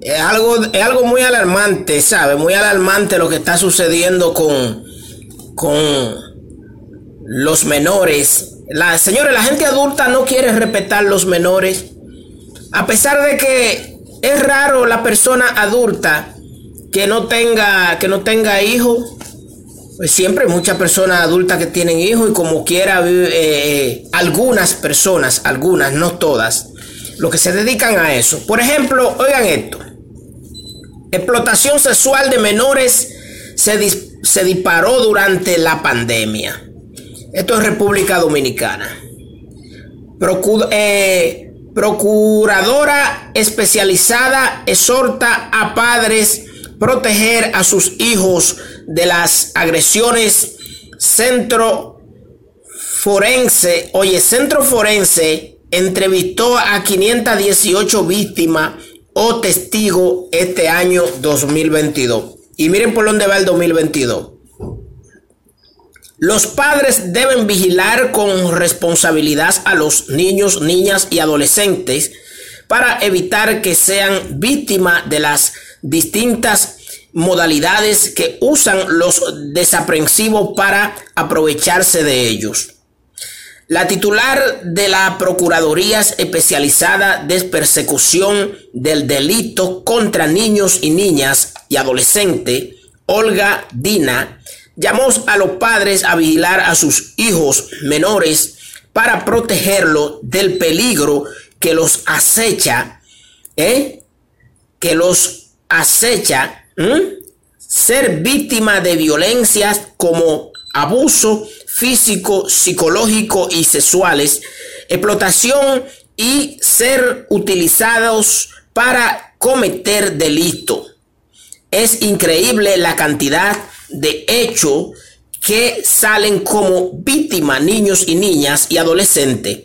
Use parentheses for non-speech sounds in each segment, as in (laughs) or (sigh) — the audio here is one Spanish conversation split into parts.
es algo, es algo muy alarmante, ¿sabe? Muy alarmante lo que está sucediendo con, con los menores. La, señores, la gente adulta no quiere respetar los menores. A pesar de que es raro la persona adulta que no tenga, que no tenga hijos. Pues siempre hay muchas personas adultas que tienen hijos y como quiera, eh, algunas personas, algunas, no todas, lo que se dedican a eso. Por ejemplo, oigan esto. Explotación sexual de menores se, se disparó durante la pandemia. Esto es República Dominicana. Eh, procuradora especializada exhorta a padres proteger a sus hijos de las agresiones. Centro Forense, oye, Centro Forense entrevistó a 518 víctimas o testigos este año 2022. Y miren por dónde va el 2022. Los padres deben vigilar con responsabilidad a los niños, niñas y adolescentes para evitar que sean víctimas de las distintas modalidades que usan los desaprensivos para aprovecharse de ellos. La titular de la Procuraduría Especializada de Persecución del Delito contra Niños y Niñas y Adolescentes, Olga Dina, llamó a los padres a vigilar a sus hijos menores para protegerlos del peligro que los acecha, ¿eh? que los acecha ser víctima de violencias como abuso físico, psicológico y sexuales, explotación y ser utilizados para cometer delito. Es increíble la cantidad de hechos que salen como víctimas niños y niñas y adolescentes.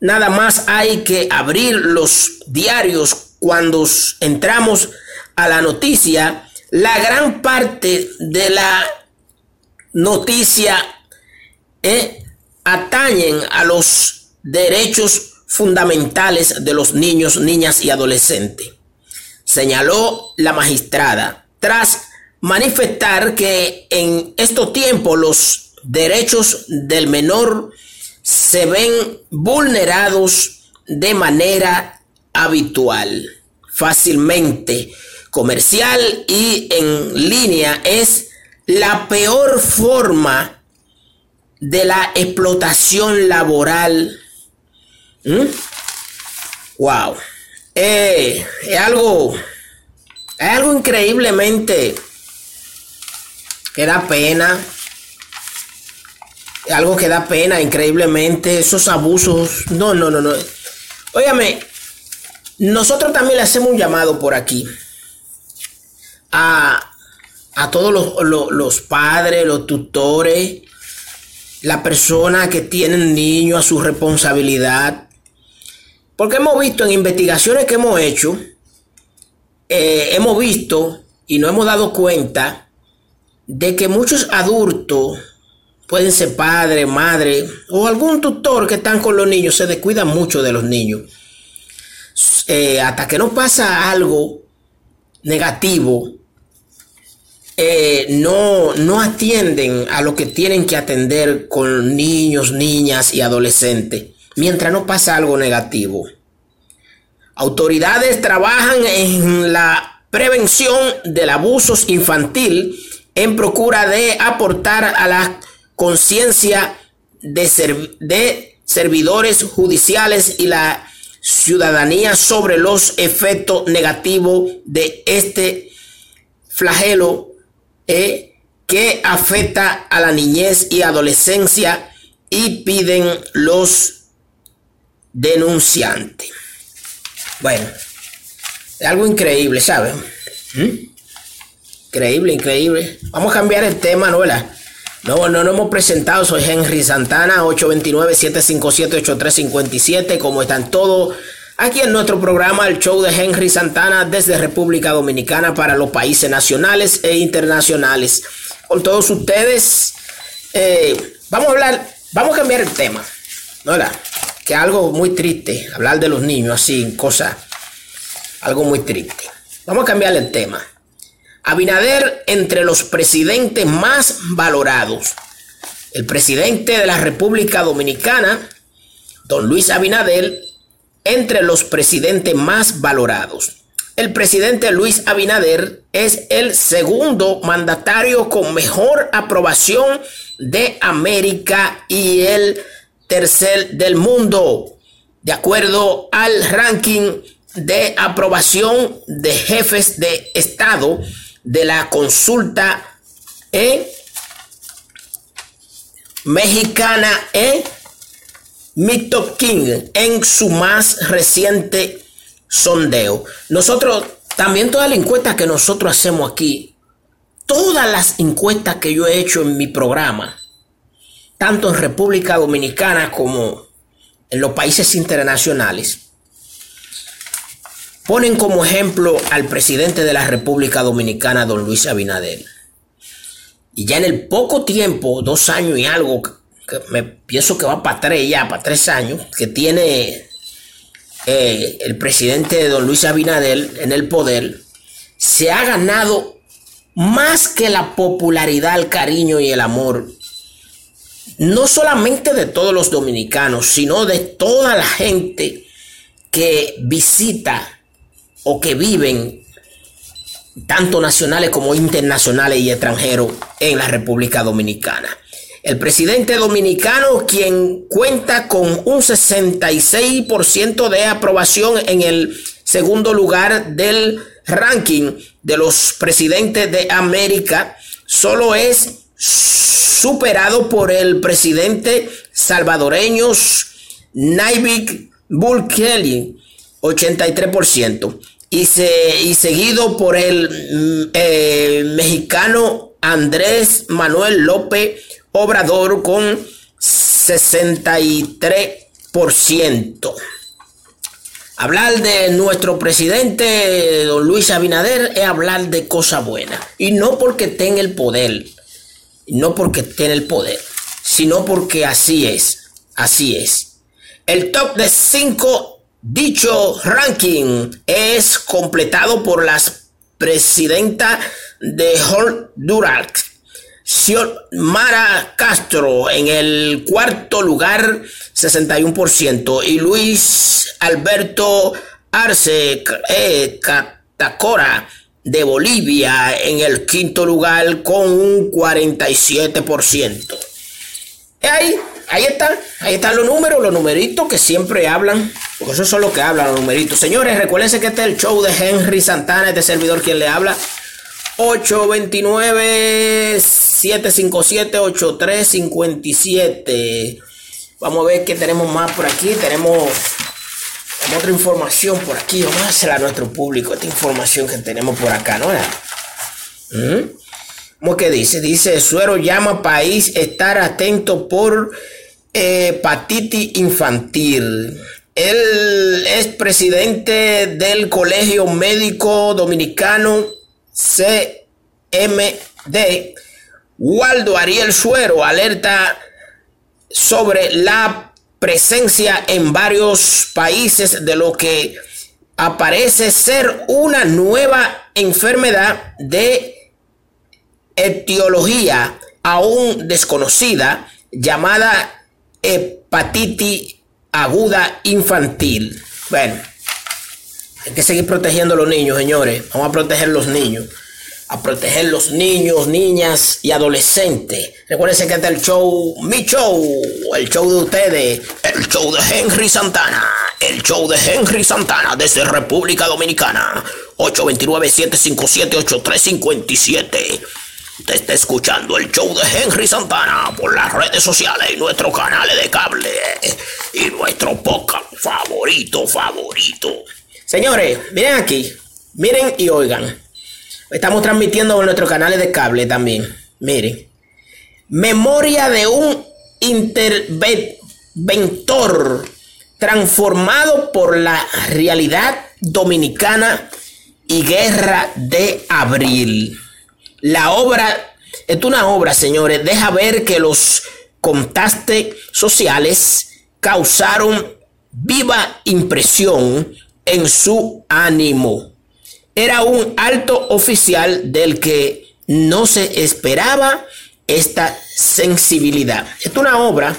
Nada más hay que abrir los diarios cuando entramos a la noticia. La gran parte de la noticia eh, atañen a los derechos fundamentales de los niños, niñas y adolescentes. Señaló la magistrada tras manifestar que en estos tiempos los derechos del menor se ven vulnerados de manera habitual, fácilmente comercial y en línea es la peor forma de la explotación laboral. ¿Mm? Wow. Eh, es algo, es algo increíblemente que da pena. Algo que da pena increíblemente. Esos abusos. No, no, no, no. Óyame, nosotros también le hacemos un llamado por aquí. A, a todos los, los padres, los tutores, la persona que tienen niños a su responsabilidad. Porque hemos visto en investigaciones que hemos hecho, eh, hemos visto y no hemos dado cuenta de que muchos adultos, pueden ser padre, madre o algún tutor que están con los niños, se descuidan mucho de los niños. Eh, hasta que no pasa algo negativo, eh, no, no atienden a lo que tienen que atender con niños, niñas y adolescentes, mientras no pasa algo negativo. Autoridades trabajan en la prevención del abuso infantil en procura de aportar a la conciencia de, de servidores judiciales y la ciudadanía sobre los efectos negativos de este flagelo eh, que afecta a la niñez y adolescencia y piden los denunciantes. Bueno, algo increíble, ¿sabes? ¿Mm? Increíble, increíble. Vamos a cambiar el tema, ¿no? ¿verdad? No, no, no hemos presentado. Soy Henry Santana, 829-757-8357. ¿Cómo están todos? Aquí en nuestro programa, el show de Henry Santana desde República Dominicana para los países nacionales e internacionales. Con todos ustedes, eh, vamos a hablar, vamos a cambiar el tema, ¿no? Que algo muy triste, hablar de los niños así, cosa, algo muy triste. Vamos a cambiar el tema. Abinader entre los presidentes más valorados. El presidente de la República Dominicana, don Luis Abinader, entre los presidentes más valorados. El presidente Luis Abinader es el segundo mandatario con mejor aprobación de América y el tercer del mundo, de acuerdo al ranking de aprobación de jefes de Estado de la consulta e mexicana e Mito King en su más reciente sondeo. Nosotros, también todas las encuestas que nosotros hacemos aquí, todas las encuestas que yo he hecho en mi programa, tanto en República Dominicana como en los países internacionales, ponen como ejemplo al presidente de la República Dominicana, don Luis Abinader. Y ya en el poco tiempo, dos años y algo, que me pienso que va para tres ya, para tres años, que tiene eh, el presidente don Luis Abinader en el poder, se ha ganado más que la popularidad, el cariño y el amor, no solamente de todos los dominicanos, sino de toda la gente que visita o que viven tanto nacionales como internacionales y extranjeros en la República Dominicana. El presidente dominicano, quien cuenta con un 66% de aprobación en el segundo lugar del ranking de los presidentes de América, solo es superado por el presidente salvadoreño Nayib Bukele, 83% y, y seguido por el mm, eh, mexicano Andrés Manuel López Obrador con 63%. Hablar de nuestro presidente don Luis Abinader es hablar de cosas buenas. Y no porque tenga el poder, no porque tenga el poder, sino porque así es, así es. El top de 5 Dicho ranking es completado por la presidenta de Honduras, Mara Castro, en el cuarto lugar, 61%, y Luis Alberto Arce eh, Catacora de Bolivia en el quinto lugar con un 47%. Ahí ahí están, ahí están los números, los numeritos que siempre hablan, porque eso son lo que hablan los numeritos. Señores, recuérdense que este es el show de Henry Santana, este servidor quien le habla. 829-757-8357. Vamos a ver qué tenemos más por aquí. Tenemos, otra información por aquí. Vamos a hacer a nuestro público esta información que tenemos por acá, ¿no? ¿Mm? ¿Cómo que dice? Dice, Suero llama país estar atento por hepatitis infantil. Él es presidente del Colegio Médico Dominicano CMD. Waldo Ariel Suero alerta sobre la presencia en varios países de lo que aparece ser una nueva enfermedad de etiología aún desconocida llamada hepatitis aguda infantil. Bueno, hay que seguir protegiendo a los niños, señores. Vamos a proteger a los niños. A proteger los niños, niñas y adolescentes. Recuerden que está el show, mi show, el show de ustedes, el show de Henry Santana, el show de Henry Santana desde República Dominicana. 829-757-8357. Usted está escuchando el show de Henry Santana por las redes sociales y nuestros canales de cable y nuestro podcast favorito, favorito. Señores, miren aquí, miren y oigan. Estamos transmitiendo en nuestros canales de cable también. Miren. Memoria de un interventor transformado por la realidad dominicana y guerra de abril. La obra, es una obra, señores, deja ver que los contactos sociales causaron viva impresión en su ánimo. Era un alto oficial del que no se esperaba esta sensibilidad. es una obra,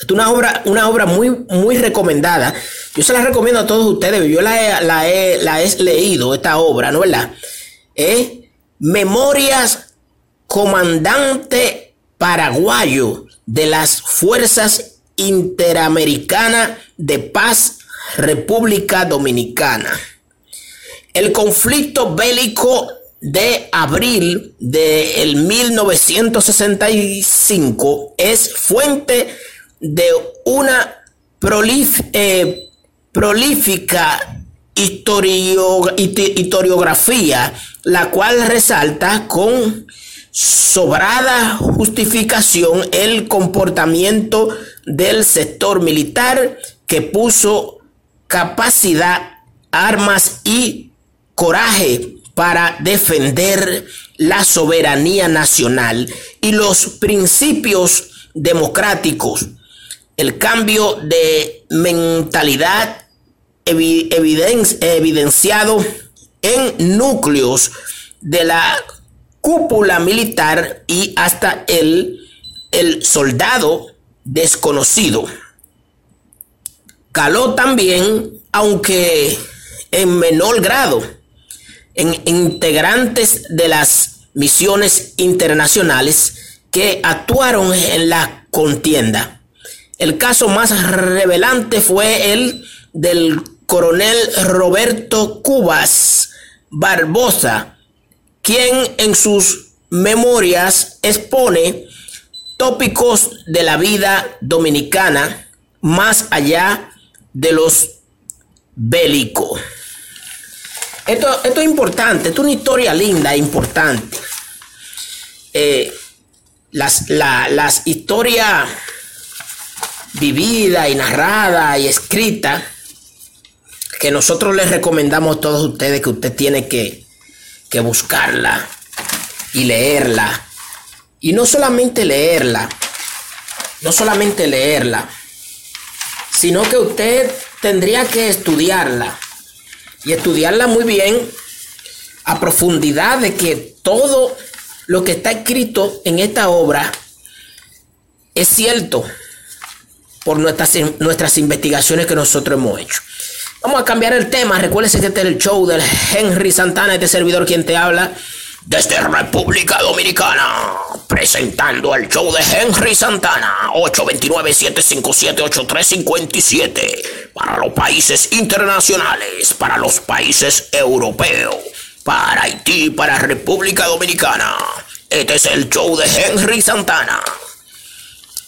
es una obra, una obra muy, muy recomendada. Yo se la recomiendo a todos ustedes. Yo la he, la he, la he leído, esta obra, ¿no es verdad? Memorias Comandante Paraguayo de las Fuerzas Interamericanas de Paz República Dominicana. El conflicto bélico de abril de 1965 es fuente de una eh, prolífica historiografía, la cual resalta con sobrada justificación el comportamiento del sector militar que puso capacidad, armas y coraje para defender la soberanía nacional y los principios democráticos. El cambio de mentalidad evidenciado en núcleos de la cúpula militar y hasta el, el soldado desconocido. Caló también, aunque en menor grado, en integrantes de las misiones internacionales que actuaron en la contienda. El caso más revelante fue el del coronel Roberto Cubas Barbosa, quien en sus memorias expone tópicos de la vida dominicana más allá de los bélicos. Esto, esto es importante, esto es una historia linda e importante. Eh, las, las historias vividas y narradas y escritas que nosotros les recomendamos a todos ustedes que usted tiene que, que buscarla y leerla. Y no solamente leerla, no solamente leerla, sino que usted tendría que estudiarla y estudiarla muy bien a profundidad de que todo lo que está escrito en esta obra es cierto por nuestras, nuestras investigaciones que nosotros hemos hecho. Vamos a cambiar el tema. Recuérdese que este es el show del Henry Santana, este servidor quien te habla desde República Dominicana, presentando el show de Henry Santana, 829-757-8357, para los países internacionales, para los países europeos, para Haití, para República Dominicana. Este es el show de Henry Santana.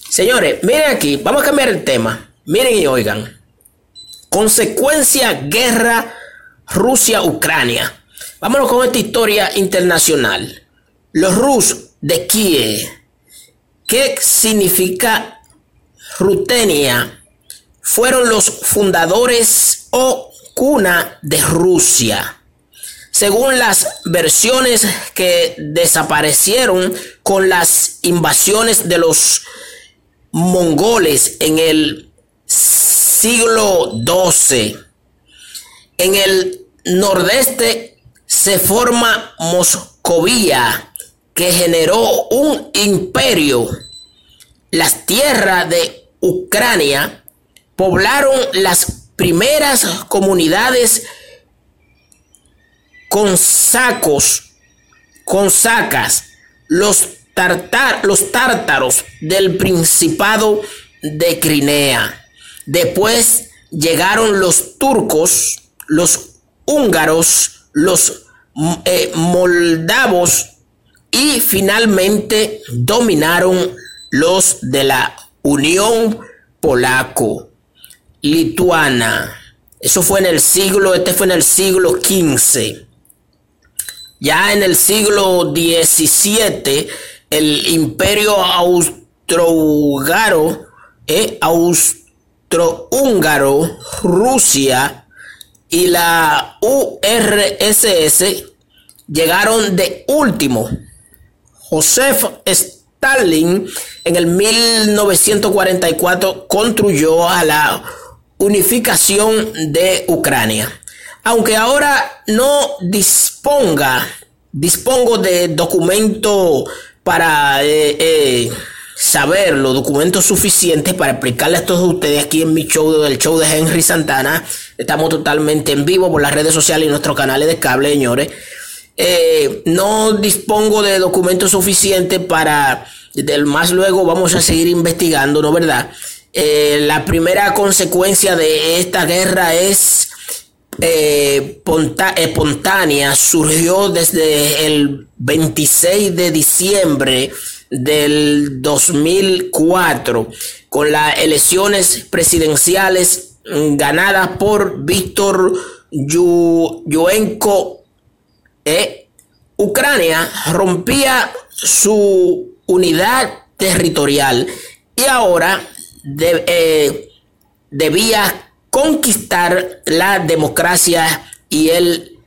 Señores, miren aquí, vamos a cambiar el tema. Miren y oigan. Consecuencia guerra Rusia-Ucrania. Vámonos con esta historia internacional. Los Rus de Kiev. ¿Qué significa Rutenia? Fueron los fundadores o cuna de Rusia. Según las versiones que desaparecieron con las invasiones de los mongoles en el siglo XII, en el nordeste se forma Moscovía, que generó un imperio. Las tierras de Ucrania poblaron las primeras comunidades con sacos, con sacas, los, los tártaros del Principado de Crimea. Después llegaron los turcos, los húngaros, los eh, moldavos y finalmente dominaron los de la Unión Polaco, Lituana. Eso fue en el siglo, este fue en el siglo XV. Ya en el siglo XVII, el imperio austrohúngaro, eh, austrohúngaro, Rusia, y la URSS llegaron de último. Joseph Stalin en el 1944 construyó a la unificación de Ucrania. aunque ahora no disponga, dispongo de documento para eh, eh, saber los documentos suficientes para explicarles a todos ustedes aquí en mi show del show de Henry Santana. Estamos totalmente en vivo por las redes sociales y nuestros canales de cable, señores. Eh, no dispongo de documentos suficientes para, del más luego vamos a seguir investigando, ¿no verdad? Eh, la primera consecuencia de esta guerra es eh, espontánea, surgió desde el 26 de diciembre del 2004 con las elecciones presidenciales ganadas por Víctor Yuenko. Eh, Ucrania rompía su unidad territorial y ahora eh, debía conquistar la democracia y el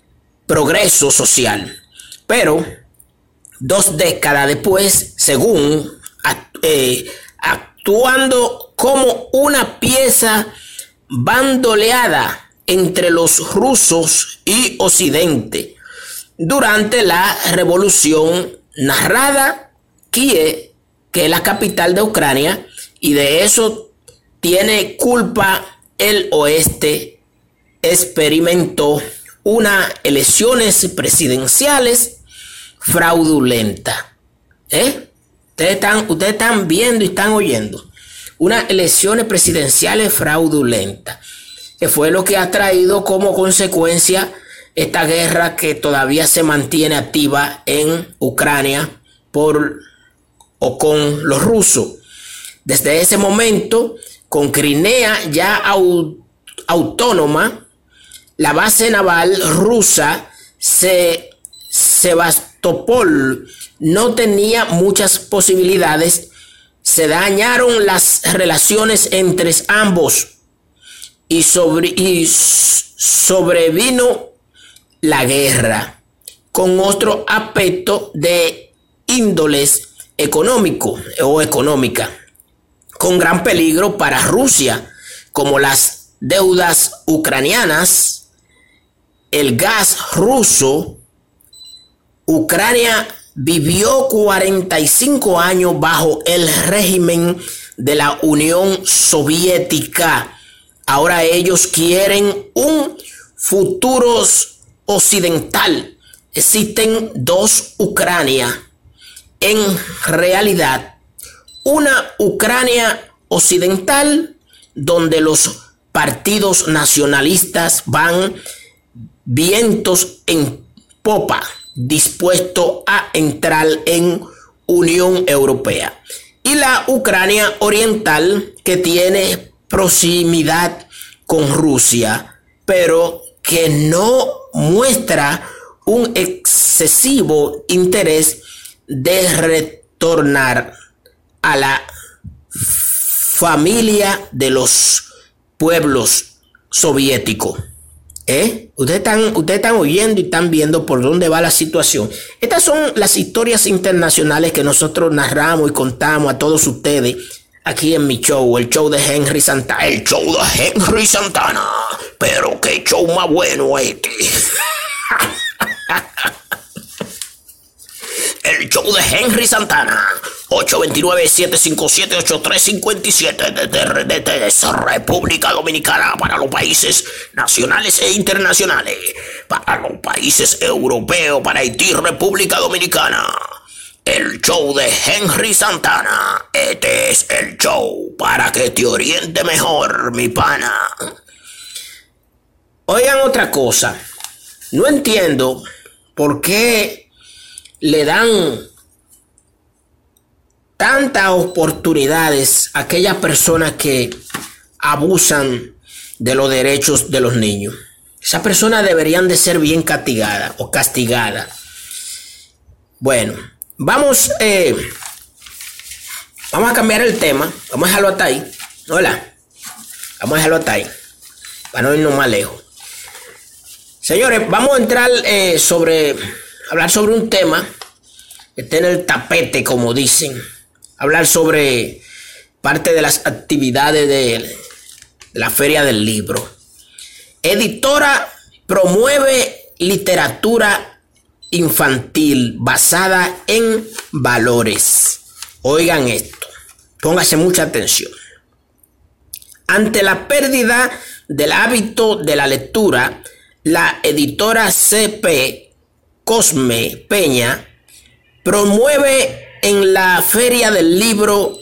progreso social. Pero dos décadas después, según eh, actuando como una pieza bandoleada entre los rusos y Occidente durante la revolución narrada Kiev, que es la capital de Ucrania, y de eso tiene culpa el oeste, experimentó unas elecciones presidenciales fraudulenta. ¿Eh? Ustedes están, ustedes están viendo y están oyendo. Unas elecciones presidenciales fraudulentas. Que fue lo que ha traído como consecuencia esta guerra que todavía se mantiene activa en Ucrania por o con los rusos. Desde ese momento, con Crimea ya autónoma, la base naval rusa se Sebastopol no tenía muchas posibilidades. Se dañaron las relaciones entre ambos y, sobre, y sobrevino la guerra con otro aspecto de índoles económico o económica, con gran peligro para Rusia, como las deudas ucranianas, el gas ruso, Ucrania vivió 45 años bajo el régimen de la Unión Soviética. Ahora ellos quieren un futuro occidental. Existen dos Ucrania. En realidad, una Ucrania occidental donde los partidos nacionalistas van vientos en popa dispuesto a entrar en Unión Europea. Y la Ucrania Oriental que tiene proximidad con Rusia, pero que no muestra un excesivo interés de retornar a la familia de los pueblos soviéticos. ¿Eh? Ustedes están, ustedes están oyendo y están viendo por dónde va la situación. Estas son las historias internacionales que nosotros narramos y contamos a todos ustedes aquí en mi show, el show de Henry Santana. El show de Henry Santana. Pero qué show más bueno este. (laughs) el show de Henry Santana. 829-757-8357 desde República Dominicana para los países nacionales e internacionales, para los países europeos, para Haití, República Dominicana. El show de Henry Santana. Este es el show para que te oriente mejor, mi pana. Oigan otra cosa. No entiendo por qué le dan tantas oportunidades a aquellas personas que abusan de los derechos de los niños. Esas personas deberían de ser bien castigadas o castigadas. Bueno, vamos, eh, vamos a cambiar el tema. Vamos a dejarlo hasta ahí. Hola. Vamos a dejarlo hasta ahí. Para no irnos más lejos. Señores, vamos a entrar eh, sobre, hablar sobre un tema que está en el tapete, como dicen hablar sobre parte de las actividades de, la Feria del Libro. Editora promueve literatura infantil basada en valores. Oigan esto, póngase mucha atención. Ante la pérdida del hábito de la lectura, la editora CP Cosme Peña promueve en la Feria del Libro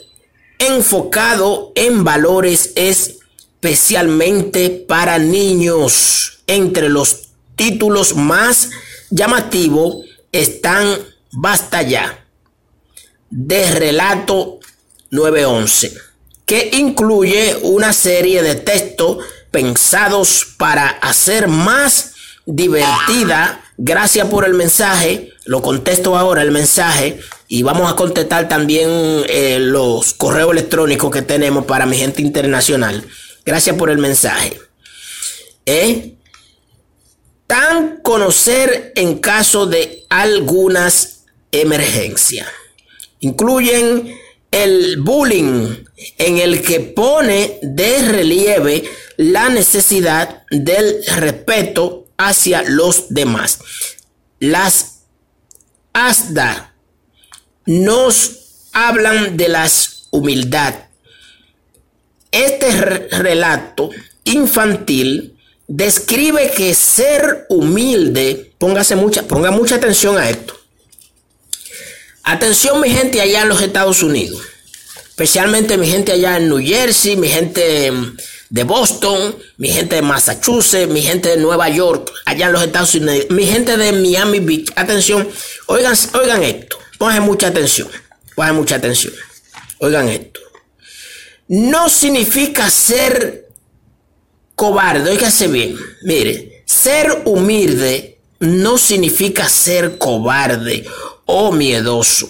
enfocado en valores especialmente para niños. Entre los títulos más llamativos están Basta ya, de relato 911, que incluye una serie de textos pensados para hacer más divertida. Gracias por el mensaje. Lo contesto ahora el mensaje y vamos a contestar también eh, los correos electrónicos que tenemos para mi gente internacional. Gracias por el mensaje. Tan conocer en caso de algunas emergencias. Incluyen el bullying en el que pone de relieve la necesidad del respeto hacia los demás. Las ASDA nos hablan de la humildad. Este relato infantil describe que ser humilde, póngase mucha, ponga mucha atención a esto. Atención mi gente allá en los Estados Unidos, especialmente mi gente allá en New Jersey, mi gente de Boston, mi gente de Massachusetts, mi gente de Nueva York, allá en los Estados Unidos, mi gente de Miami Beach. Atención, oigan, oigan esto. Pongan mucha atención. Pongan mucha atención. Oigan esto. No significa ser cobarde. Óigase bien. Mire, ser humilde no significa ser cobarde o miedoso.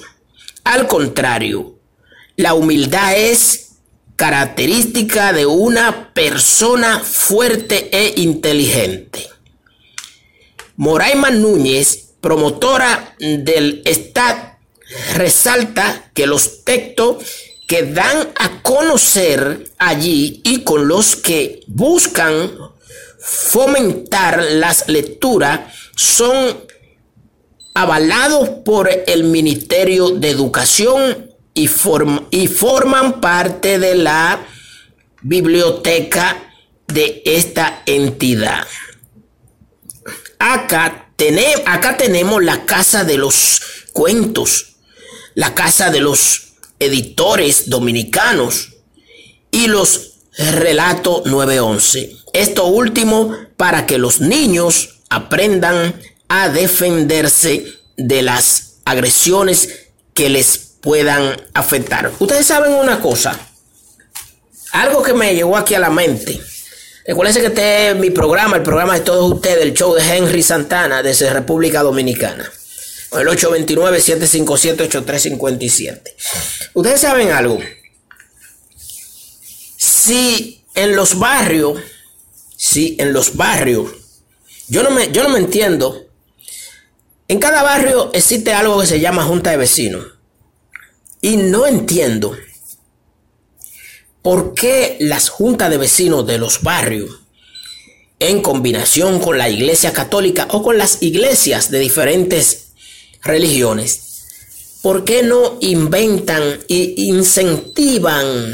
Al contrario, la humildad es característica de una persona fuerte e inteligente. Moraima Núñez, promotora del Estado resalta que los textos que dan a conocer allí y con los que buscan fomentar las lecturas son avalados por el Ministerio de Educación y, forman parte de la biblioteca de esta entidad. Acá, acá tenemos la Casa de los Cuentos la Casa de los Editores Dominicanos y los Relato 911. Esto último para que los niños aprendan a defenderse de las agresiones que les puedan afectar. Ustedes saben una cosa, algo que me llegó aquí a la mente. Recuerden que este es mi programa, el programa de todos ustedes, el show de Henry Santana desde República Dominicana el 829-757-8357. Ustedes saben algo. Si en los barrios, si en los barrios, yo no me, yo no me entiendo. En cada barrio existe algo que se llama junta de vecinos. Y no entiendo por qué las juntas de vecinos de los barrios, en combinación con la iglesia católica o con las iglesias de diferentes religiones, ¿por qué no inventan e incentivan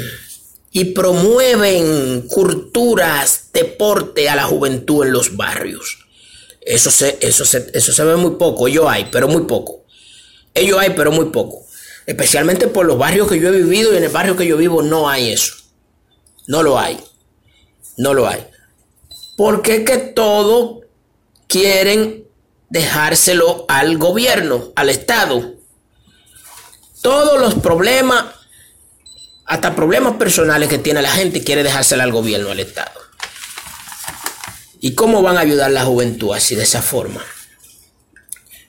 y promueven culturas, deporte a la juventud en los barrios? Eso se, eso eso se ve muy poco, ello hay, pero muy poco. Ello hay, pero muy poco. Especialmente por los barrios que yo he vivido y en el barrio que yo vivo no hay eso. No lo hay. No lo hay. Porque es que todo quieren dejárselo al gobierno, al Estado. Todos los problemas, hasta problemas personales que tiene la gente, quiere dejárselo al gobierno, al Estado. ¿Y cómo van a ayudar la juventud así, de esa forma?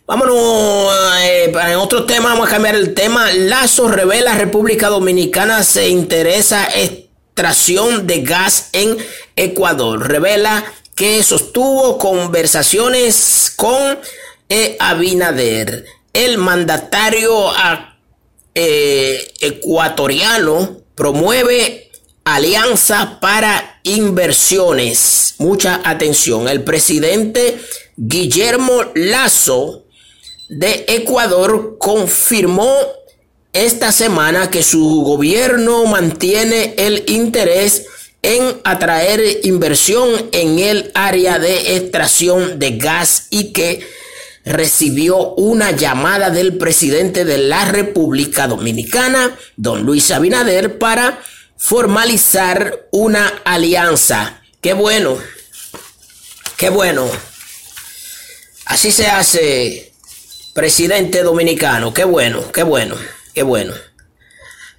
Vámonos, eh, en otro tema, vamos a cambiar el tema. Lazo revela República Dominicana se interesa extracción de gas en Ecuador. Revela que sostuvo conversaciones con e. Abinader, el mandatario eh, ecuatoriano promueve alianza para inversiones. mucha atención. El presidente Guillermo Lazo de Ecuador confirmó esta semana que su gobierno mantiene el interés en atraer inversión en el área de extracción de gas y que recibió una llamada del presidente de la República Dominicana, don Luis Abinader, para formalizar una alianza. Qué bueno, qué bueno. Así se hace, presidente dominicano, qué bueno, qué bueno, qué bueno.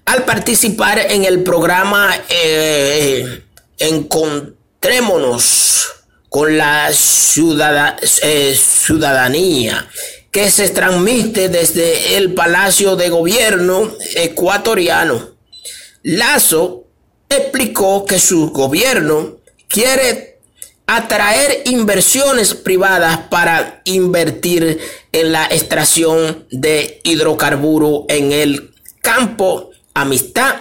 Al participar en el programa eh, Encontrémonos con la eh, ciudadanía que se transmite desde el Palacio de Gobierno ecuatoriano. Lazo explicó que su gobierno quiere atraer inversiones privadas para invertir en la extracción de hidrocarburo en el campo Amistad,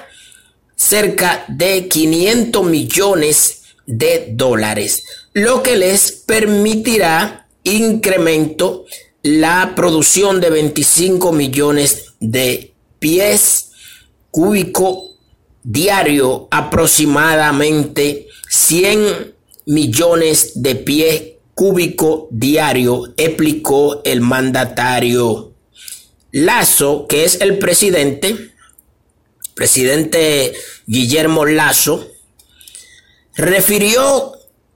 cerca de 500 millones de dólares lo que les permitirá incremento la producción de 25 millones de pies cúbicos diario, aproximadamente 100 millones de pies cúbicos diario, explicó el mandatario Lazo, que es el presidente, presidente Guillermo Lazo, refirió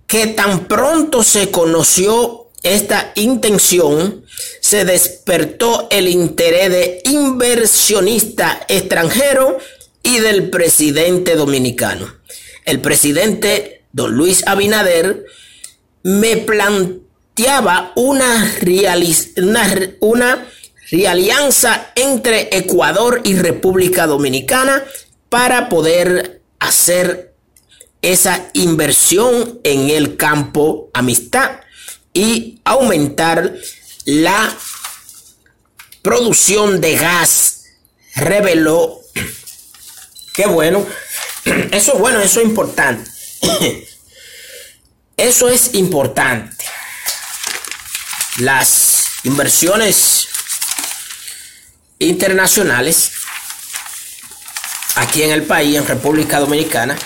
que tan pronto se conoció esta intención, se despertó el interés de inversionista extranjero y del presidente dominicano. El presidente don Luis Abinader me planteaba una, una, una realianza entre Ecuador y República Dominicana para poder hacer esa inversión en el campo amistad y aumentar la producción de gas. Reveló que bueno, (clears throat) eso es bueno, eso es importante. (clears throat) Eso es importante. Las inversiones internacionales aquí en el país, en República Dominicana,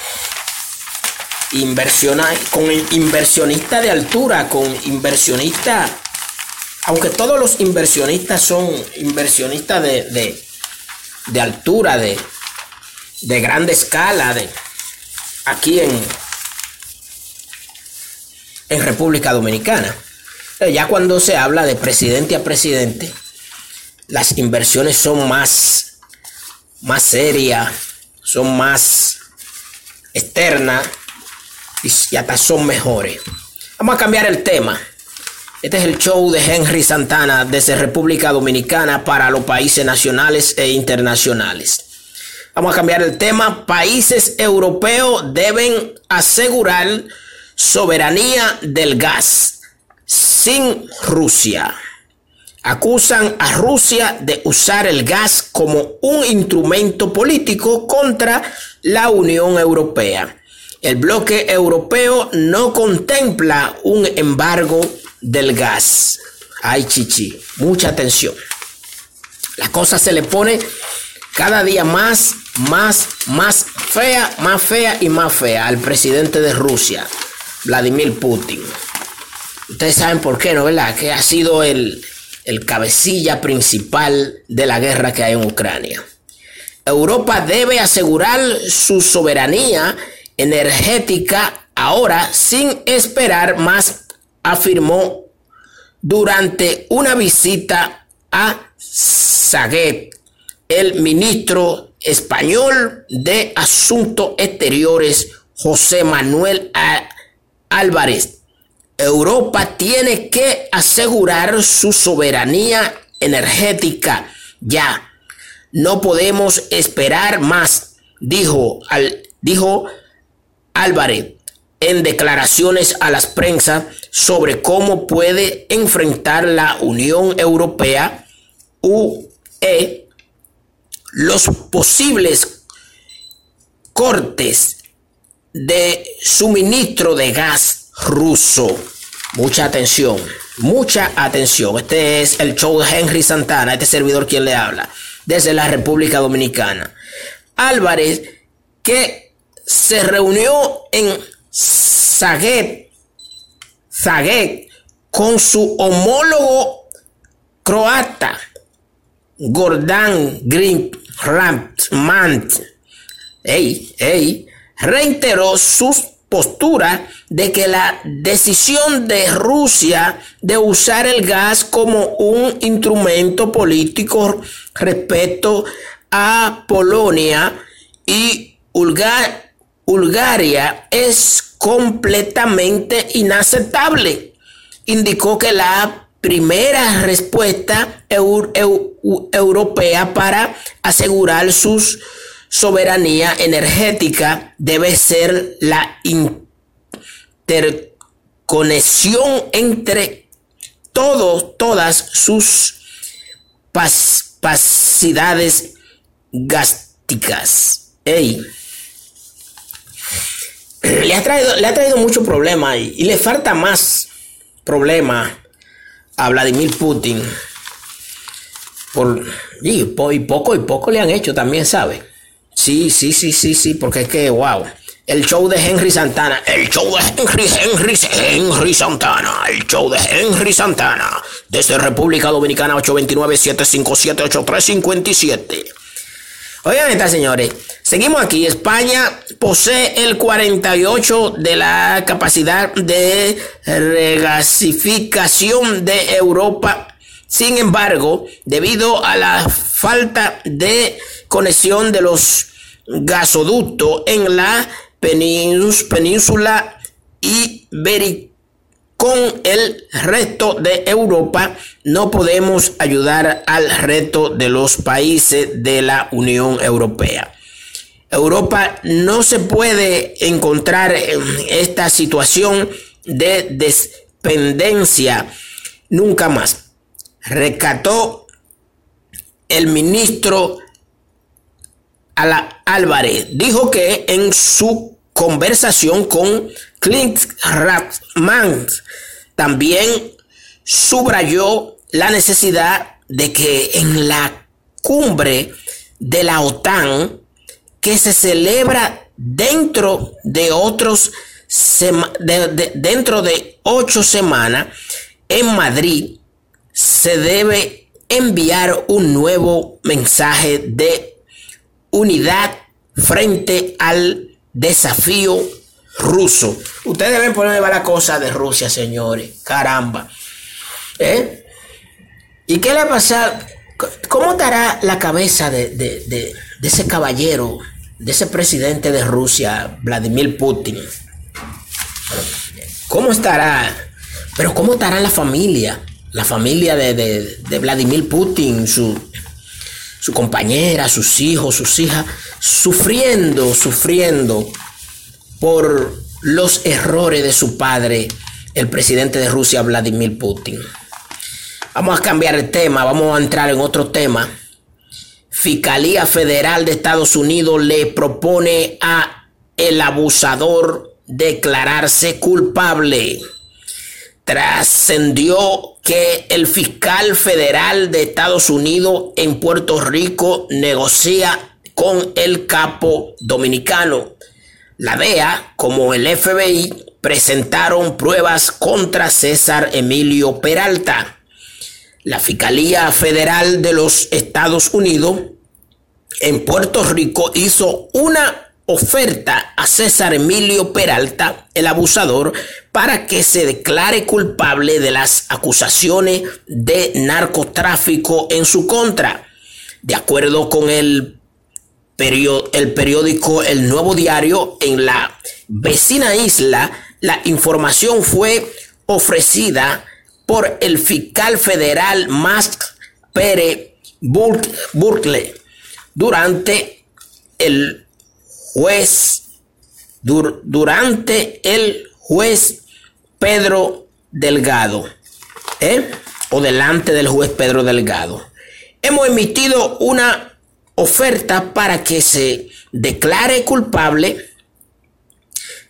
inversiona, con inversionista de altura, con inversionista, aunque todos los inversionistas son inversionistas de, de, altura, de, de grande escala, de aquí en, en República Dominicana. Ya cuando se habla de presidente a presidente, las inversiones son más, más serias, son más externas y hasta son mejores. Vamos a cambiar el tema. Este es el show de Henry Santana desde República Dominicana para los países nacionales e internacionales. Vamos a cambiar el tema. Países europeos deben asegurar soberanía del gas sin Rusia. Acusan a Rusia de usar el gas como un instrumento político contra la Unión Europea. El bloque europeo no contempla un embargo del gas. Ay, chichi, mucha atención. La cosa se le pone cada día más, más, más fea, más fea y más fea al presidente de Rusia, Vladimir Putin. Ustedes saben por qué, ¿no? ¿Verdad? Que ha sido el, el cabecilla principal de la guerra que hay en Ucrania. Europa debe asegurar su soberanía energética ahora sin esperar más, afirmó durante una visita a Zagreb, el ministro español de Asuntos Exteriores, José Manuel Álvarez. Europa tiene que asegurar su soberanía energética ya. No podemos esperar más, dijo, al, dijo Álvarez en declaraciones a las prensa sobre cómo puede enfrentar la Unión Europea UE los posibles cortes de suministro de gas ruso. Mucha atención, mucha atención. Este es el show de Henry Santana, este servidor quien le habla, desde la República Dominicana. Álvarez, que se reunió en Zagreb, con su homólogo croata, Gordán Green Mant, ey, ey, reiteró sus postura de que la decisión de Rusia de usar el gas como un instrumento político respecto a Polonia y Bulgaria es completamente inaceptable. Indicó que la primera respuesta europea para asegurar sus soberanía energética debe ser la interconexión entre todos, todas sus capacidades gástricas. le ha traído, le ha traído mucho problema y, y le falta más problema a Vladimir Putin. Por, y, poco y poco le han hecho también, ¿sabe? Sí, sí, sí, sí, sí, porque es que, wow. El show de Henry Santana, el show de Henry, Henry, Henry Santana, el show de Henry Santana, desde República Dominicana 829-757-8357. Oigan esta, señores, seguimos aquí. España posee el 48 de la capacidad de regasificación de Europa. Sin embargo, debido a la falta de conexión de los gasoducto en la península ibérica con el resto de Europa, no podemos ayudar al resto de los países de la Unión Europea. Europa no se puede encontrar en esta situación de dependencia nunca más. Recató el ministro Álvarez. Dijo que en su conversación con Clint Ratman también subrayó la necesidad de que en la cumbre de la OTAN que se celebra dentro de otros dentro de ocho semanas en Madrid se debe enviar un nuevo mensaje de unidad frente al desafío ruso. Ustedes dónde va la cosa de Rusia, señores. Caramba. ¿Eh? ¿Y qué le ha pasado? ¿Cómo estará la cabeza de, de, ese caballero, de ese presidente de Rusia, Vladimir Putin? ¿Cómo estará? Pero ¿cómo estará la familia? La familia de, de Vladimir Putin, su, su compañera, sus hijos, sus hijas, sufriendo, sufriendo por los errores de su padre, el presidente de Rusia, Vladimir Putin. Vamos a cambiar el tema, vamos a entrar en otro tema. Fiscalía Federal de Estados Unidos le propone a el abusador declararse culpable. Trascendió que el fiscal federal de Estados Unidos en Puerto Rico negocia con el capo dominicano. La DEA, como el FBI, presentaron pruebas contra César Emilio Peralta. La Fiscalía Federal de los Estados Unidos en Puerto Rico hizo una oferta a César Emilio Peralta, el abusador, para que se declare culpable de las acusaciones de narcotráfico en su contra. De acuerdo con el, periódico El Nuevo Diario, en la vecina isla, la información fue ofrecida por el fiscal federal Max Pérez Burkle durante el juez, durante el juez Pedro Delgado, ¿eh? o delante del juez Pedro Delgado. Hemos emitido una oferta para que se declare culpable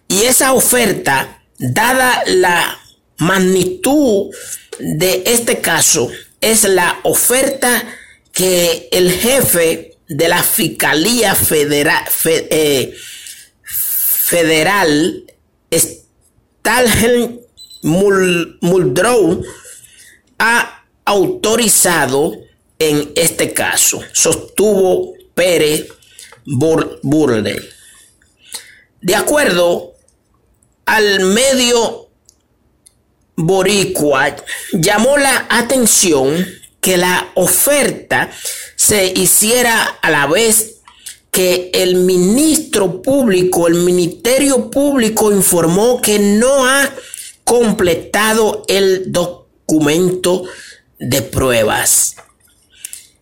y esa oferta dada la magnitud de este caso, es la oferta que el jefe de la Fiscalía Federal, eh, federal Stalin Muldrow ha autorizado en este caso, sostuvo Pérez Burde. De acuerdo al medio boricua, llamó la atención que la oferta se hiciera a la vez que el ministro público, el Ministerio Público informó que no ha completado el documento de pruebas.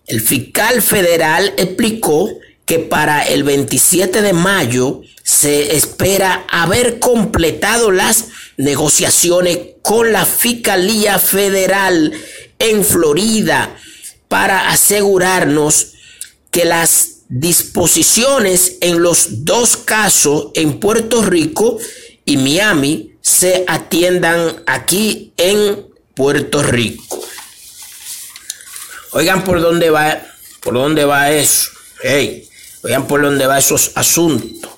El fiscal federal explicó que para el 27 de mayo se espera haber completado las negociaciones con la Fiscalía Federal en Florida para asegurarnos que las disposiciones en los dos casos en Puerto Rico y Miami se atiendan aquí en Puerto Rico. Oigan por dónde va, por dónde va eso. Hey, oigan por dónde va esos asuntos.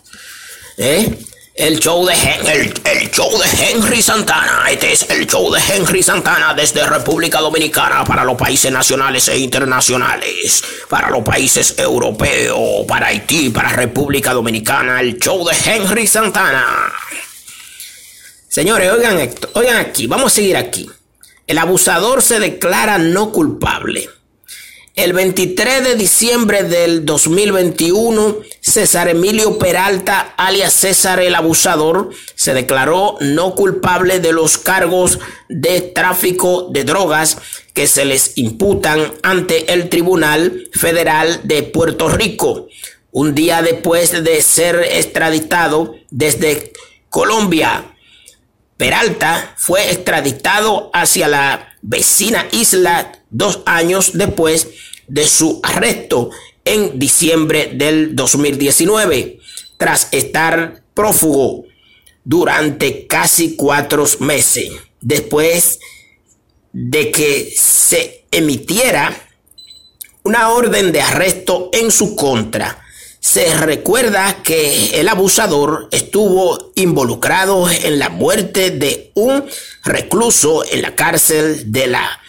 ¿Eh? El show, de el, show de Henry Santana. Este es el show de Henry Santana desde República Dominicana para los países nacionales e internacionales. Para los países europeos, para Haití, para República Dominicana. El show de Henry Santana. Señores, oigan esto. Oigan aquí. Vamos a seguir aquí. El abusador se declara no culpable. El 23 de diciembre del 2021, César Emilio Peralta, alias César el Abusador, se declaró no culpable de los cargos de tráfico de drogas que se les imputan ante el Tribunal Federal de Puerto Rico. Un día después de ser extraditado desde Colombia, Peralta fue extraditado hacia la vecina isla dos años después de su arresto en diciembre del 2019, tras estar prófugo durante casi cuatro meses, después de que se emitiera una orden de arresto en su contra. Se recuerda que el abusador estuvo involucrado en la muerte de un recluso en la cárcel de la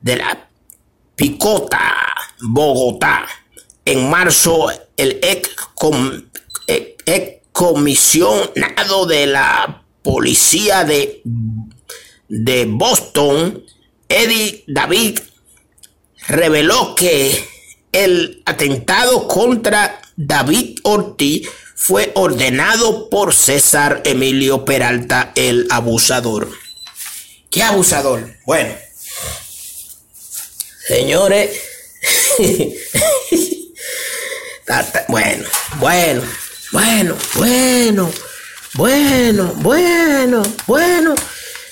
de la Picota, Bogotá. En marzo, el ex, comisionado de la policía de, de Boston, Eddie David, reveló que el atentado contra David Ortiz fue ordenado por César Emilio Peralta, el abusador. ¿Qué abusador? Bueno, Señores, (laughs) bueno, bueno, bueno, bueno, bueno, bueno, bueno.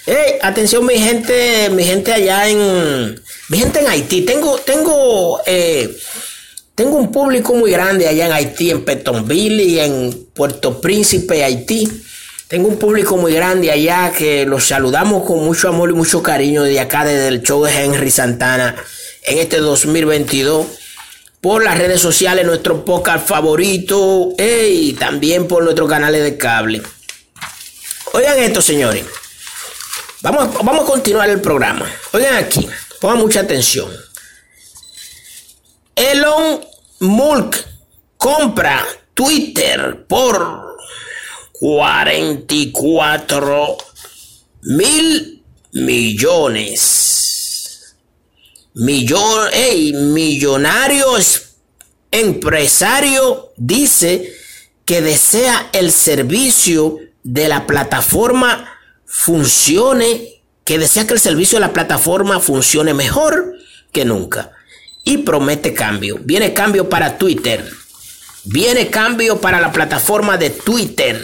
Hey, atención mi gente, mi gente allá en, mi gente en Haití. Tengo, tengo, eh, tengo un público muy grande allá en Haití, en Petonville y en Puerto Príncipe, Haití. Tengo un público muy grande allá que los saludamos con mucho amor y mucho cariño de acá, desde el show de Henry Santana en este 2022 por las redes sociales, nuestro podcast favorito y también por nuestros canales de cable. Oigan esto, señores. Vamos, vamos a continuar el programa. Oigan aquí, pongan mucha atención. Elon Musk compra Twitter por 44 mil millones millón, millonario empresario dice que desea el servicio de la plataforma funcione, que desea que el servicio de la plataforma funcione mejor que nunca. Y promete cambio. Viene cambio para Twitter. Viene cambio para la plataforma de Twitter.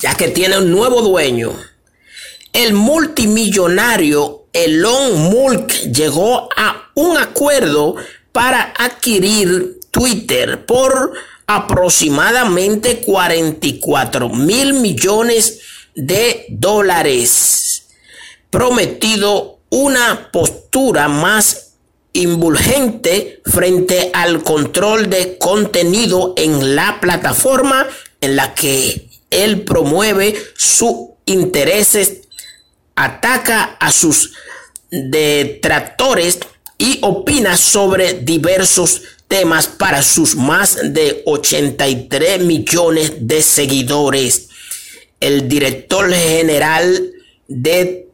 Ya que tiene un nuevo dueño. El multimillonario Elon Musk llegó a un acuerdo para adquirir Twitter por aproximadamente 44 mil millones de dólares, prometido una postura más indulgente frente al control de contenido en la plataforma en la que él promueve sus intereses, ataca a sus detractores y opina sobre diversos temas para sus más de 83 millones de seguidores. El director general de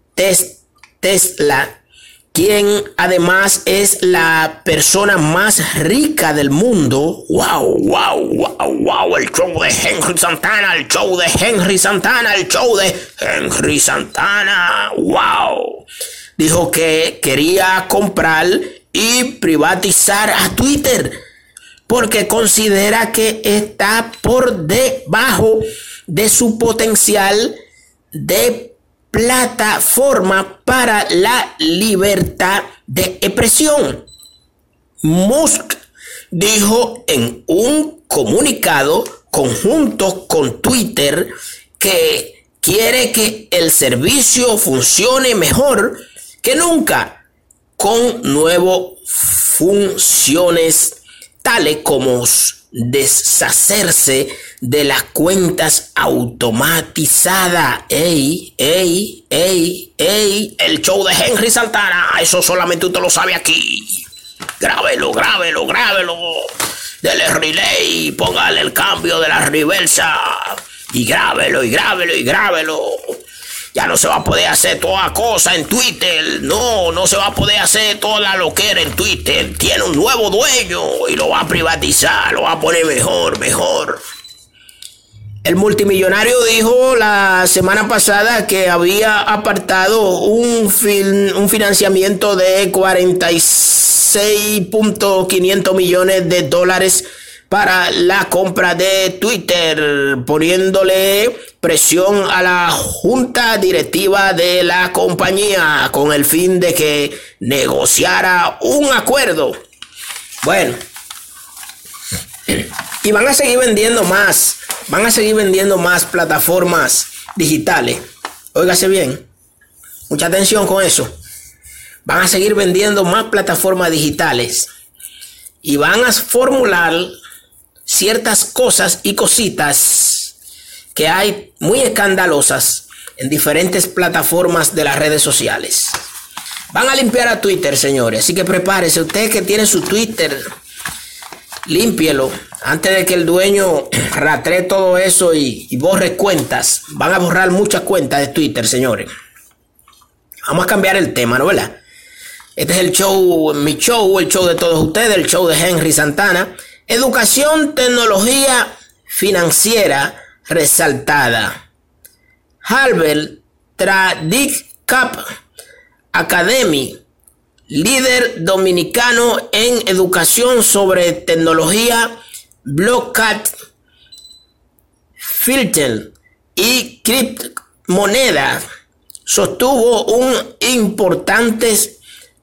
Tesla quien además es la persona más rica del mundo. Wow, wow, wow, wow, el show de Henry Santana, el show de Henry Santana, el show de Henry Santana. Wow. Dijo que quería comprar y privatizar a Twitter porque considera que está por debajo de su potencial de plataforma para la libertad de expresión. Musk dijo en un comunicado conjunto con Twitter que quiere que el servicio funcione mejor que nunca con nuevas funciones tales como deshacerse de las cuentas automatizadas. Ey, ey, ey, ey, el show de Henry Santana, eso solamente usted lo sabe aquí. Grábelo, grábelo, grábelo. Dele relay, póngale el cambio de la reversa. Y grábelo, y grábelo, y grábelo. Ya no se va a poder hacer toda cosa en Twitter. No, no se va a poder hacer toda lo que era en Twitter. Tiene un nuevo dueño y lo va a privatizar, lo va a poner mejor, mejor. El multimillonario dijo la semana pasada que había apartado un, un financiamiento de 46.500 millones de dólares para la compra de Twitter, poniéndole presión a la junta directiva de la compañía con el fin de que negociara un acuerdo. Bueno, y van a seguir vendiendo más, van a seguir vendiendo más plataformas digitales. Óigase bien, mucha atención con eso. Van a seguir vendiendo más plataformas digitales y van a formular ciertas cosas y cositas que hay muy escandalosas en diferentes plataformas de las redes sociales. Van a limpiar a Twitter, señores. Así que prepárese. Usted que tiene su Twitter, límpielo antes de que el dueño (clears throat) ratre todo eso y, borre cuentas. Van a borrar muchas cuentas de Twitter, señores. Vamos a cambiar el tema, ¿no? Este es el show, mi show, el show de todos ustedes, el show de Henry Santana. Educación, tecnología financiera resaltada. Harvard Tradic Cup Academy, líder dominicano en educación sobre tecnología, blockchain, filter y criptomonedas, sostuvo un importante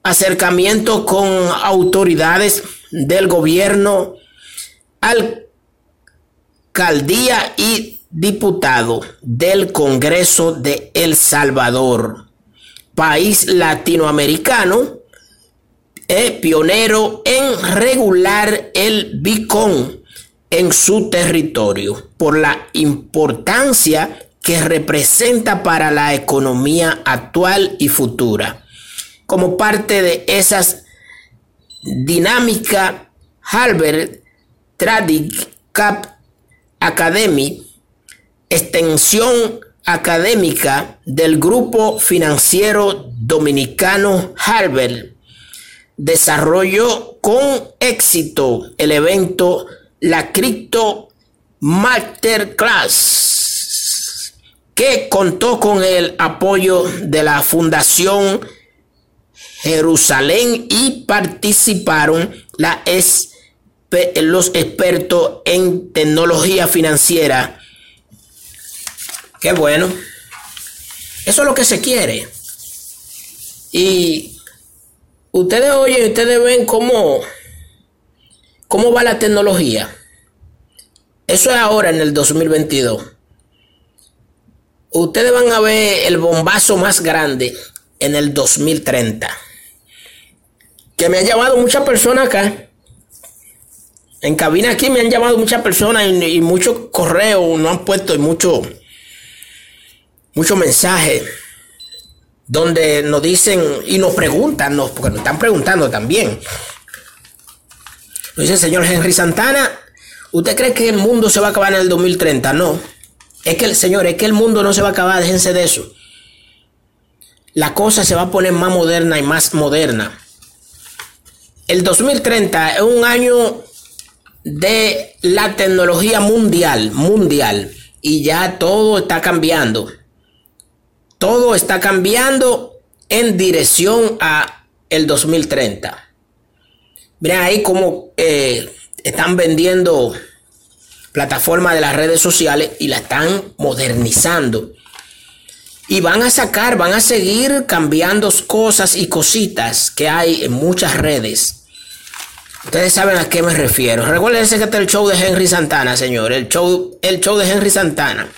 acercamiento con autoridades del gobierno alcaldía y diputado del Congreso de El Salvador, país latinoamericano, es pionero en regular el bicón en su territorio por la importancia que representa para la economía actual y futura. Como parte de esas dinámicas, Halbert Tradic Cap Academy, extensión académica del grupo financiero dominicano Harvard, desarrolló con éxito el evento La Cripto Masterclass, que contó con el apoyo de la Fundación Jerusalén y participaron la ex los expertos en tecnología financiera. Qué bueno. Eso es lo que se quiere. Y ustedes oyen, ustedes ven cómo, cómo va la tecnología. Eso es ahora en el 2022. ustedes van a ver el bombazo más grande en el 2030. Que me han llamado muchas personas acá. En cabina aquí me han llamado muchas personas y, muchos correos no han puesto y muchos mucho mensajes donde nos dicen y nos preguntan, porque nos están preguntando también. Nos dice señor Henry Santana, ¿usted cree que el mundo se va a acabar en el 2030? No. Es que el señor, es que el mundo no se va a acabar, déjense de eso. La cosa se va a poner más moderna y más moderna. El 2030 es un año de la tecnología mundial, mundial, y ya todo está cambiando. Todo está cambiando en dirección a el 2030. Miren ahí cómo eh, están vendiendo plataformas de las redes sociales y la están modernizando. Y van a sacar, van a seguir cambiando cosas y cositas que hay en muchas redes. Ustedes saben a qué me refiero. Recuerden que este es el show de Henry Santana, señor. El show, el show de Henry Santana.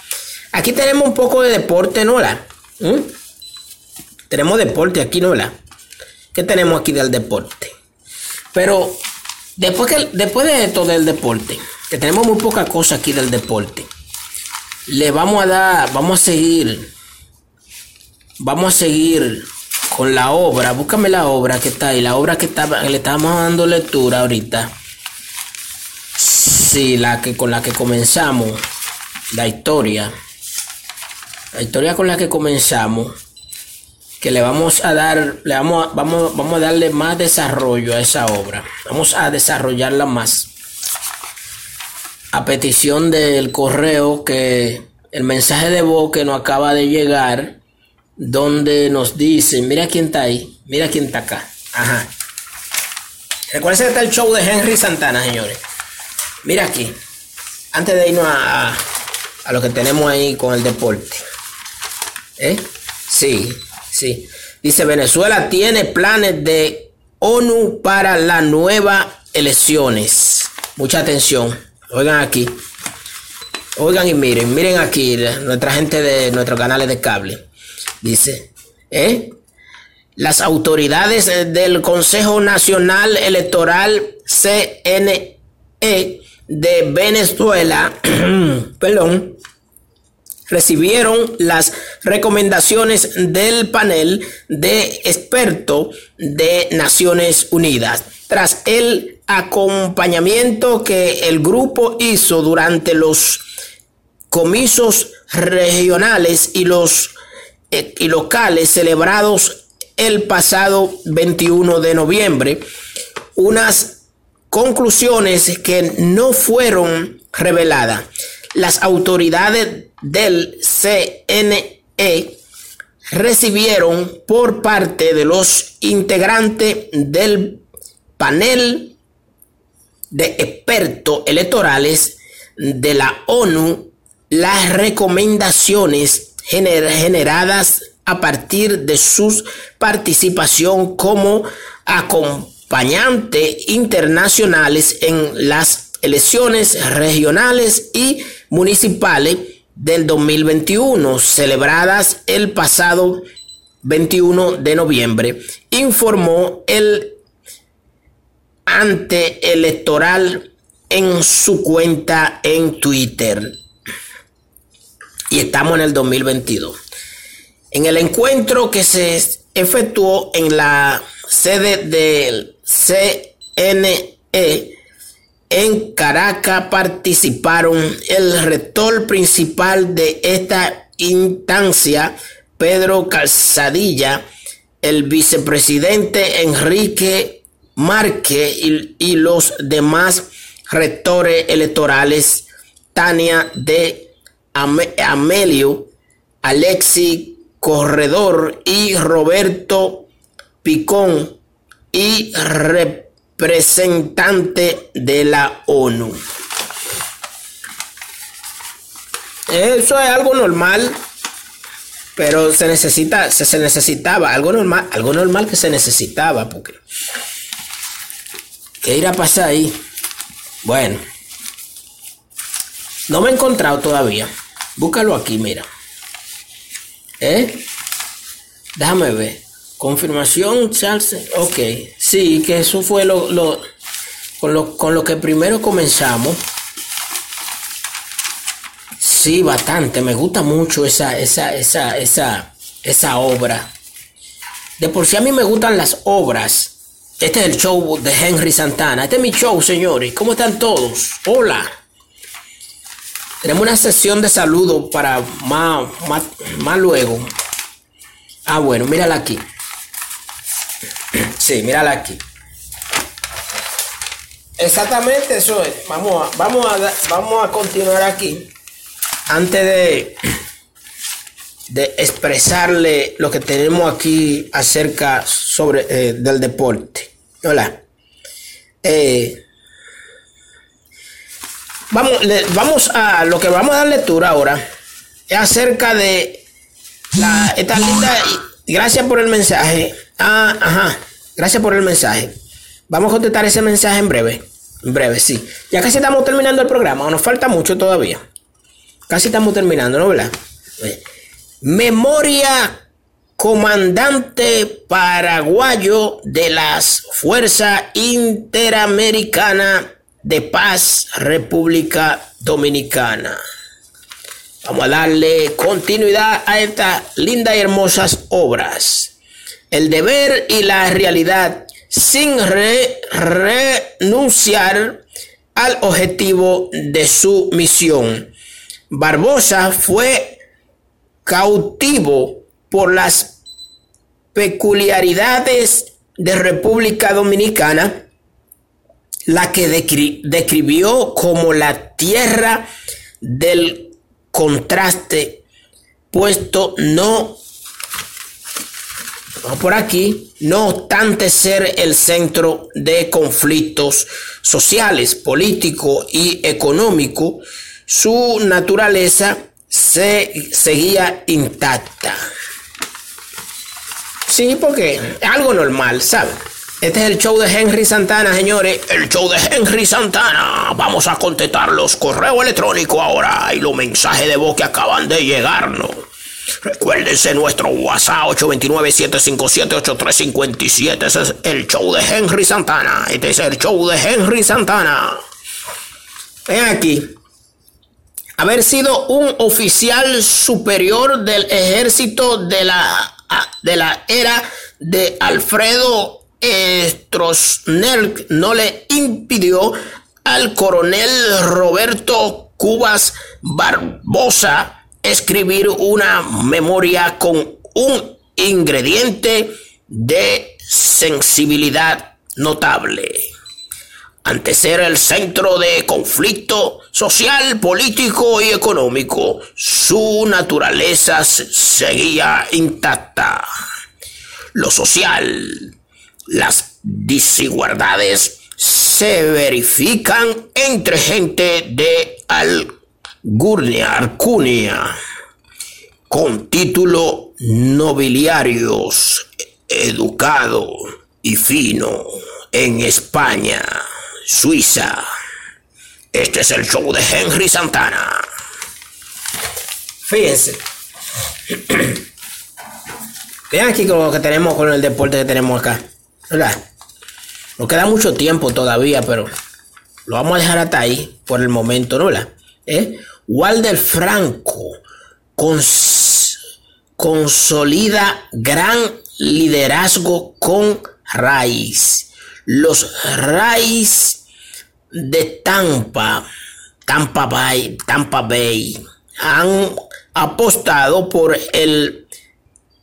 Aquí tenemos un poco de deporte, ¿no? ¿Mm? Tenemos deporte aquí, ¿no? ¿Qué tenemos aquí del deporte? Pero después, que, después de esto del deporte, que tenemos muy poca cosa aquí del deporte, le vamos a dar, vamos a seguir, vamos a seguir con la obra. Búscame la obra que está ahí, la obra que, estaba, le estamos dando lectura ahorita. Sí, la que con la que comenzamos, la historia. La historia con la que comenzamos que le vamos a dar, le vamos, vamos, vamos a darle más desarrollo a esa obra. Vamos a desarrollarla más. A petición del correo que el mensaje de voz que nos acaba de llegar, donde nos dice, mira quién está ahí, mira quién está acá. Ajá. Recuerden que está el show de Henry Santana, señores. Mira aquí. Antes de irnos a, a lo que tenemos ahí con el deporte. ¿Eh? Sí. Sí. Dice, Venezuela tiene planes de ONU para las nuevas elecciones. Mucha atención. Oigan aquí. Oigan y miren, miren aquí, nuestra gente de nuestros canales de cable. Dice, ¿eh? Las autoridades del Consejo Nacional Electoral CNE de Venezuela, (clears throat) perdón, recibieron las recomendaciones del panel de expertos de Naciones Unidas. Tras el acompañamiento que el grupo hizo durante los comisos regionales y los eh, y locales celebrados el pasado 21 de noviembre, unas conclusiones que no fueron reveladas. Las autoridades del CNE recibieron por parte de los integrantes del panel de expertos electorales de la ONU las recomendaciones generadas a partir de su participación como acompañantes internacionales en las elecciones regionales y municipales del 2021, celebradas el pasado 21 de noviembre, informó el electoral en su cuenta en Twitter. Y estamos en el 2022. En el encuentro que se efectuó en la sede del CNE, en Caracas participaron el rector principal de esta instancia, Pedro Calzadilla, el vicepresidente Enrique Márquez y, los demás rectores electorales, Tania de Amelio, Alexi Corredor y Roberto Picón y representante de la ONU. Eso es algo normal, pero se necesita, se, necesitaba, algo normal, algo normal que se necesitaba, porque ¿qué irá a pasar ahí? Bueno, no me he encontrado todavía. Búscalo aquí, mira. ¿Eh? Déjame ver. Confirmación, Charles. Ok. Sí, que eso fue lo, lo, con, lo, con lo que primero comenzamos. Sí, bastante. Me gusta mucho esa, esa, esa, esa, esa obra. De por sí a mí me gustan las obras. Este es el show de Henry Santana. Este es mi show, señores. ¿Cómo están todos? Hola. Tenemos una sesión de saludo para más, más, más luego. Ah, bueno, mírala aquí. Sí, mírala aquí. Exactamente eso es. Vamos a, vamos a, vamos a continuar aquí. Antes de, de expresarle lo que tenemos aquí acerca sobre eh, del deporte. Hola. Eh, vamos, vamos a lo que vamos a dar lectura ahora es acerca de la, esta linda. Gracias por el mensaje. Ah, ajá. Gracias por el mensaje. Vamos a contestar ese mensaje en breve. En breve, sí. Ya casi estamos terminando el programa. Nos falta mucho todavía. Casi estamos terminando, ¿no? ¿Verdad? Memoria comandante paraguayo de las Fuerzas Interamericana de Paz República Dominicana. Vamos a darle continuidad a estas lindas y hermosas obras. El deber y la realidad sin renunciar al objetivo de su misión. Barbosa fue cautivo por las peculiaridades de República Dominicana, la que describió como la tierra del contraste, puesto no por aquí, no obstante ser el centro de conflictos sociales, políticos y económicos, su naturaleza se seguía intacta. Sí, porque algo normal, ¿sabes? Este es el show de Henry Santana, señores. El show de Henry Santana. Vamos a contestar los correos electrónicos ahora y los mensajes de voz que acaban de llegarnos. Recuérdense nuestro WhatsApp 829-757-8357. Ese es el show de Henry Santana. Este es el show de Henry Santana. Ven aquí haber sido un oficial superior del ejército de la, de la era de Alfredo Stroessner no le impidió al coronel Roberto Cubas Barbosa escribir una memoria con un ingrediente de sensibilidad notable ante ser el centro de conflicto social, político y económico, su naturaleza seguía intacta. Lo social, las desigualdades se verifican entre gente de Algurnia, Arcunia, con título nobiliarios, educado y fino en España. Suiza. Este es el show de Henry Santana. Fíjense. (clears throat) Vean aquí con lo que tenemos con el deporte que tenemos acá. ¿Verdad? Nos queda mucho tiempo todavía, pero lo vamos a dejar hasta ahí por el momento, ¿no? ¿Eh? Walder Franco consolida gran liderazgo con Raíz. Los Raíz de Tampa, Tampa Bay, Tampa Bay, han apostado por el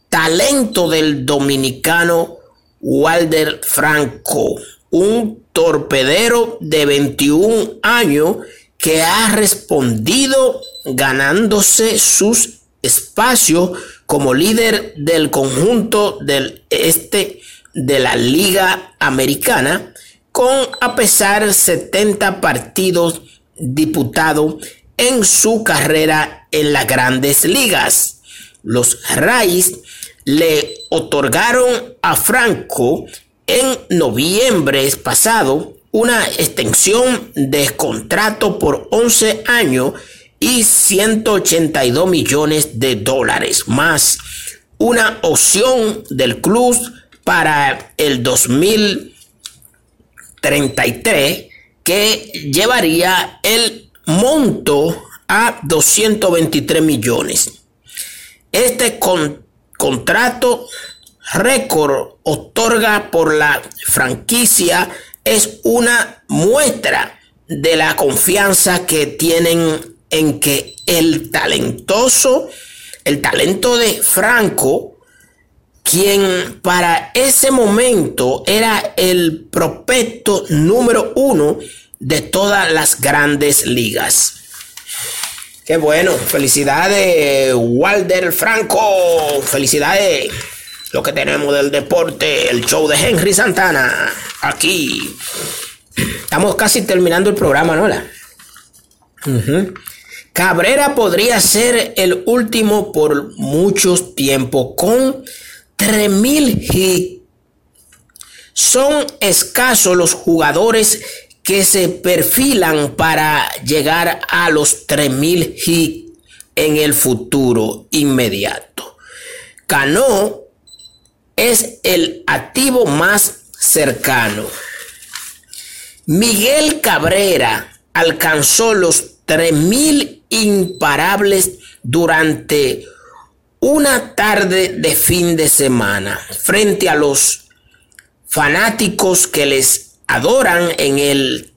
talento del dominicano Walder Franco, un torpedero de 21 años que ha respondido ganándose sus espacios como líder del conjunto del este de la Liga Americana con a pesar 70 partidos diputados en su carrera en las grandes ligas. Los Rays le otorgaron a Franco en noviembre pasado una extensión de contrato por 11 años y 182 millones de dólares, más una opción del club para el 2033 que llevaría el monto a 223 millones. Este contrato récord otorga por la franquicia es una muestra de la confianza que tienen en que el talentoso, el talento de Franco, quien para ese momento era el prospecto número uno de todas las grandes ligas. Qué bueno, felicidades Walter Franco, felicidades lo que tenemos del deporte, el show de Henry Santana, aquí. Estamos casi terminando el programa, ¿no? Cabrera podría ser el último por mucho tiempo con 3000 hits. Son escasos los jugadores que se perfilan para llegar a los 3000 hits en el futuro inmediato. Cano es el activo más cercano. Miguel Cabrera alcanzó los 3000 imparables durante una tarde de fin de semana frente a los fanáticos que les adoran en el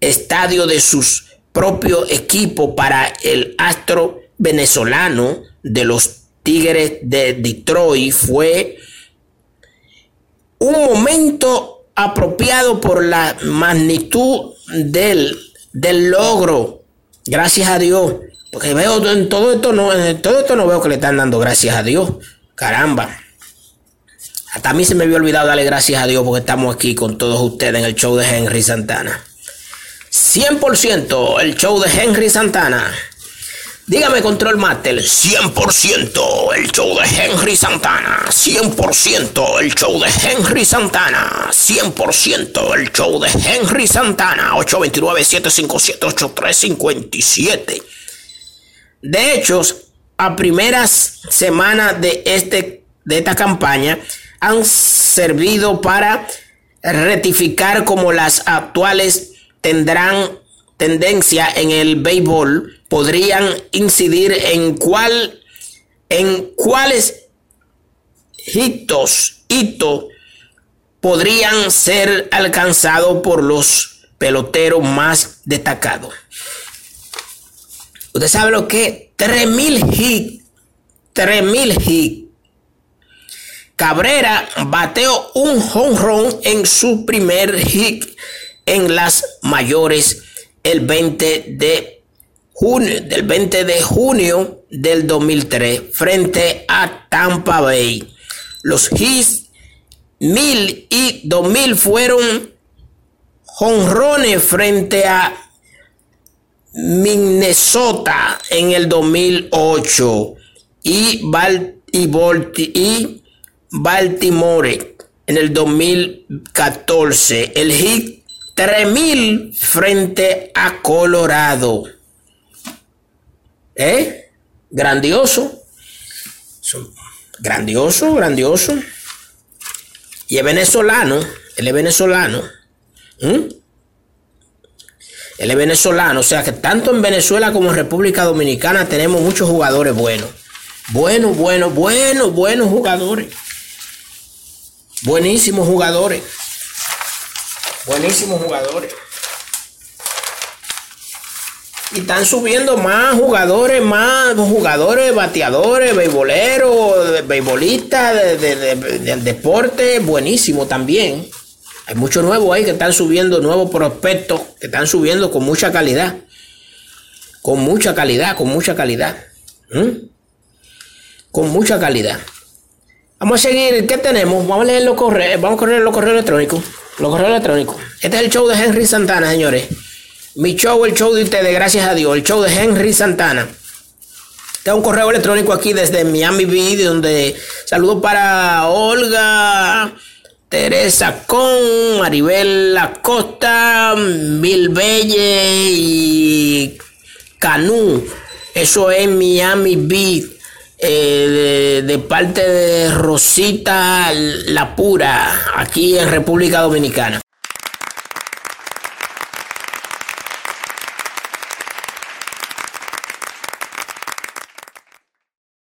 estadio de sus propio equipo para el astro venezolano de los Tigres de Detroit fue un momento apropiado por la magnitud del, del logro Gracias a Dios. Porque veo en todo esto no, en todo esto no veo que le están dando gracias a Dios. Caramba. Hasta a mí se me había olvidado darle gracias a Dios porque estamos aquí con todos ustedes en el show de Henry Santana. 100% el show de Henry Santana. Dígame, Control Master, 100% el show de Henry Santana. 100% el show de Henry Santana. 100% el show de Henry Santana. 829-757-8357. De hecho, a primeras semanas de, este, de esta campaña han servido para rectificar como las actuales tendrán tendencia en el béisbol podrían incidir en cuál en cuáles hitos hitos podrían ser alcanzados por los peloteros más destacados. Usted sabe lo que 3000 hits, 3000 hits. Cabrera bateó un run en su primer hit en las mayores el 20 de junio, del 20 de junio del 2003 frente a Tampa Bay. Los hits 1000 y 2000 fueron jonrones frente a Minnesota en el 2008 y, y Baltimore en el 2014. El hit 3000 frente a Colorado. ¿Eh? Grandioso. Grandioso, grandioso. Y es venezolano. Él es venezolano. ¿Mm? Él es venezolano. O sea que tanto en Venezuela como en República Dominicana tenemos muchos jugadores buenos. Buenos, buenos, buenos, buenos jugadores. Buenísimos jugadores. Buenísimos jugadores. Y están subiendo más jugadores, más jugadores, bateadores, beisboleros, beisbolistas, de, deporte, buenísimo también. Hay muchos nuevos ahí que están subiendo, nuevos prospectos que están subiendo con mucha calidad. Con mucha calidad, con mucha calidad. ¿Mm? Con mucha calidad. Vamos a seguir, ¿qué tenemos? Vamos a leer los correos, vamos a correr los correos electrónicos. Los correos electrónicos. Este es el show de Henry Santana, señores. Mi show, el show de ustedes, gracias a Dios. El show de Henry Santana. Tengo un correo electrónico aquí desde Miami Beach, donde saludo para Olga, Teresa Con, Maribel Acosta, Mil Belle y Canú. Eso es Miami Beach. Eh, de, de, parte de Rosita La Pura, aquí en República Dominicana.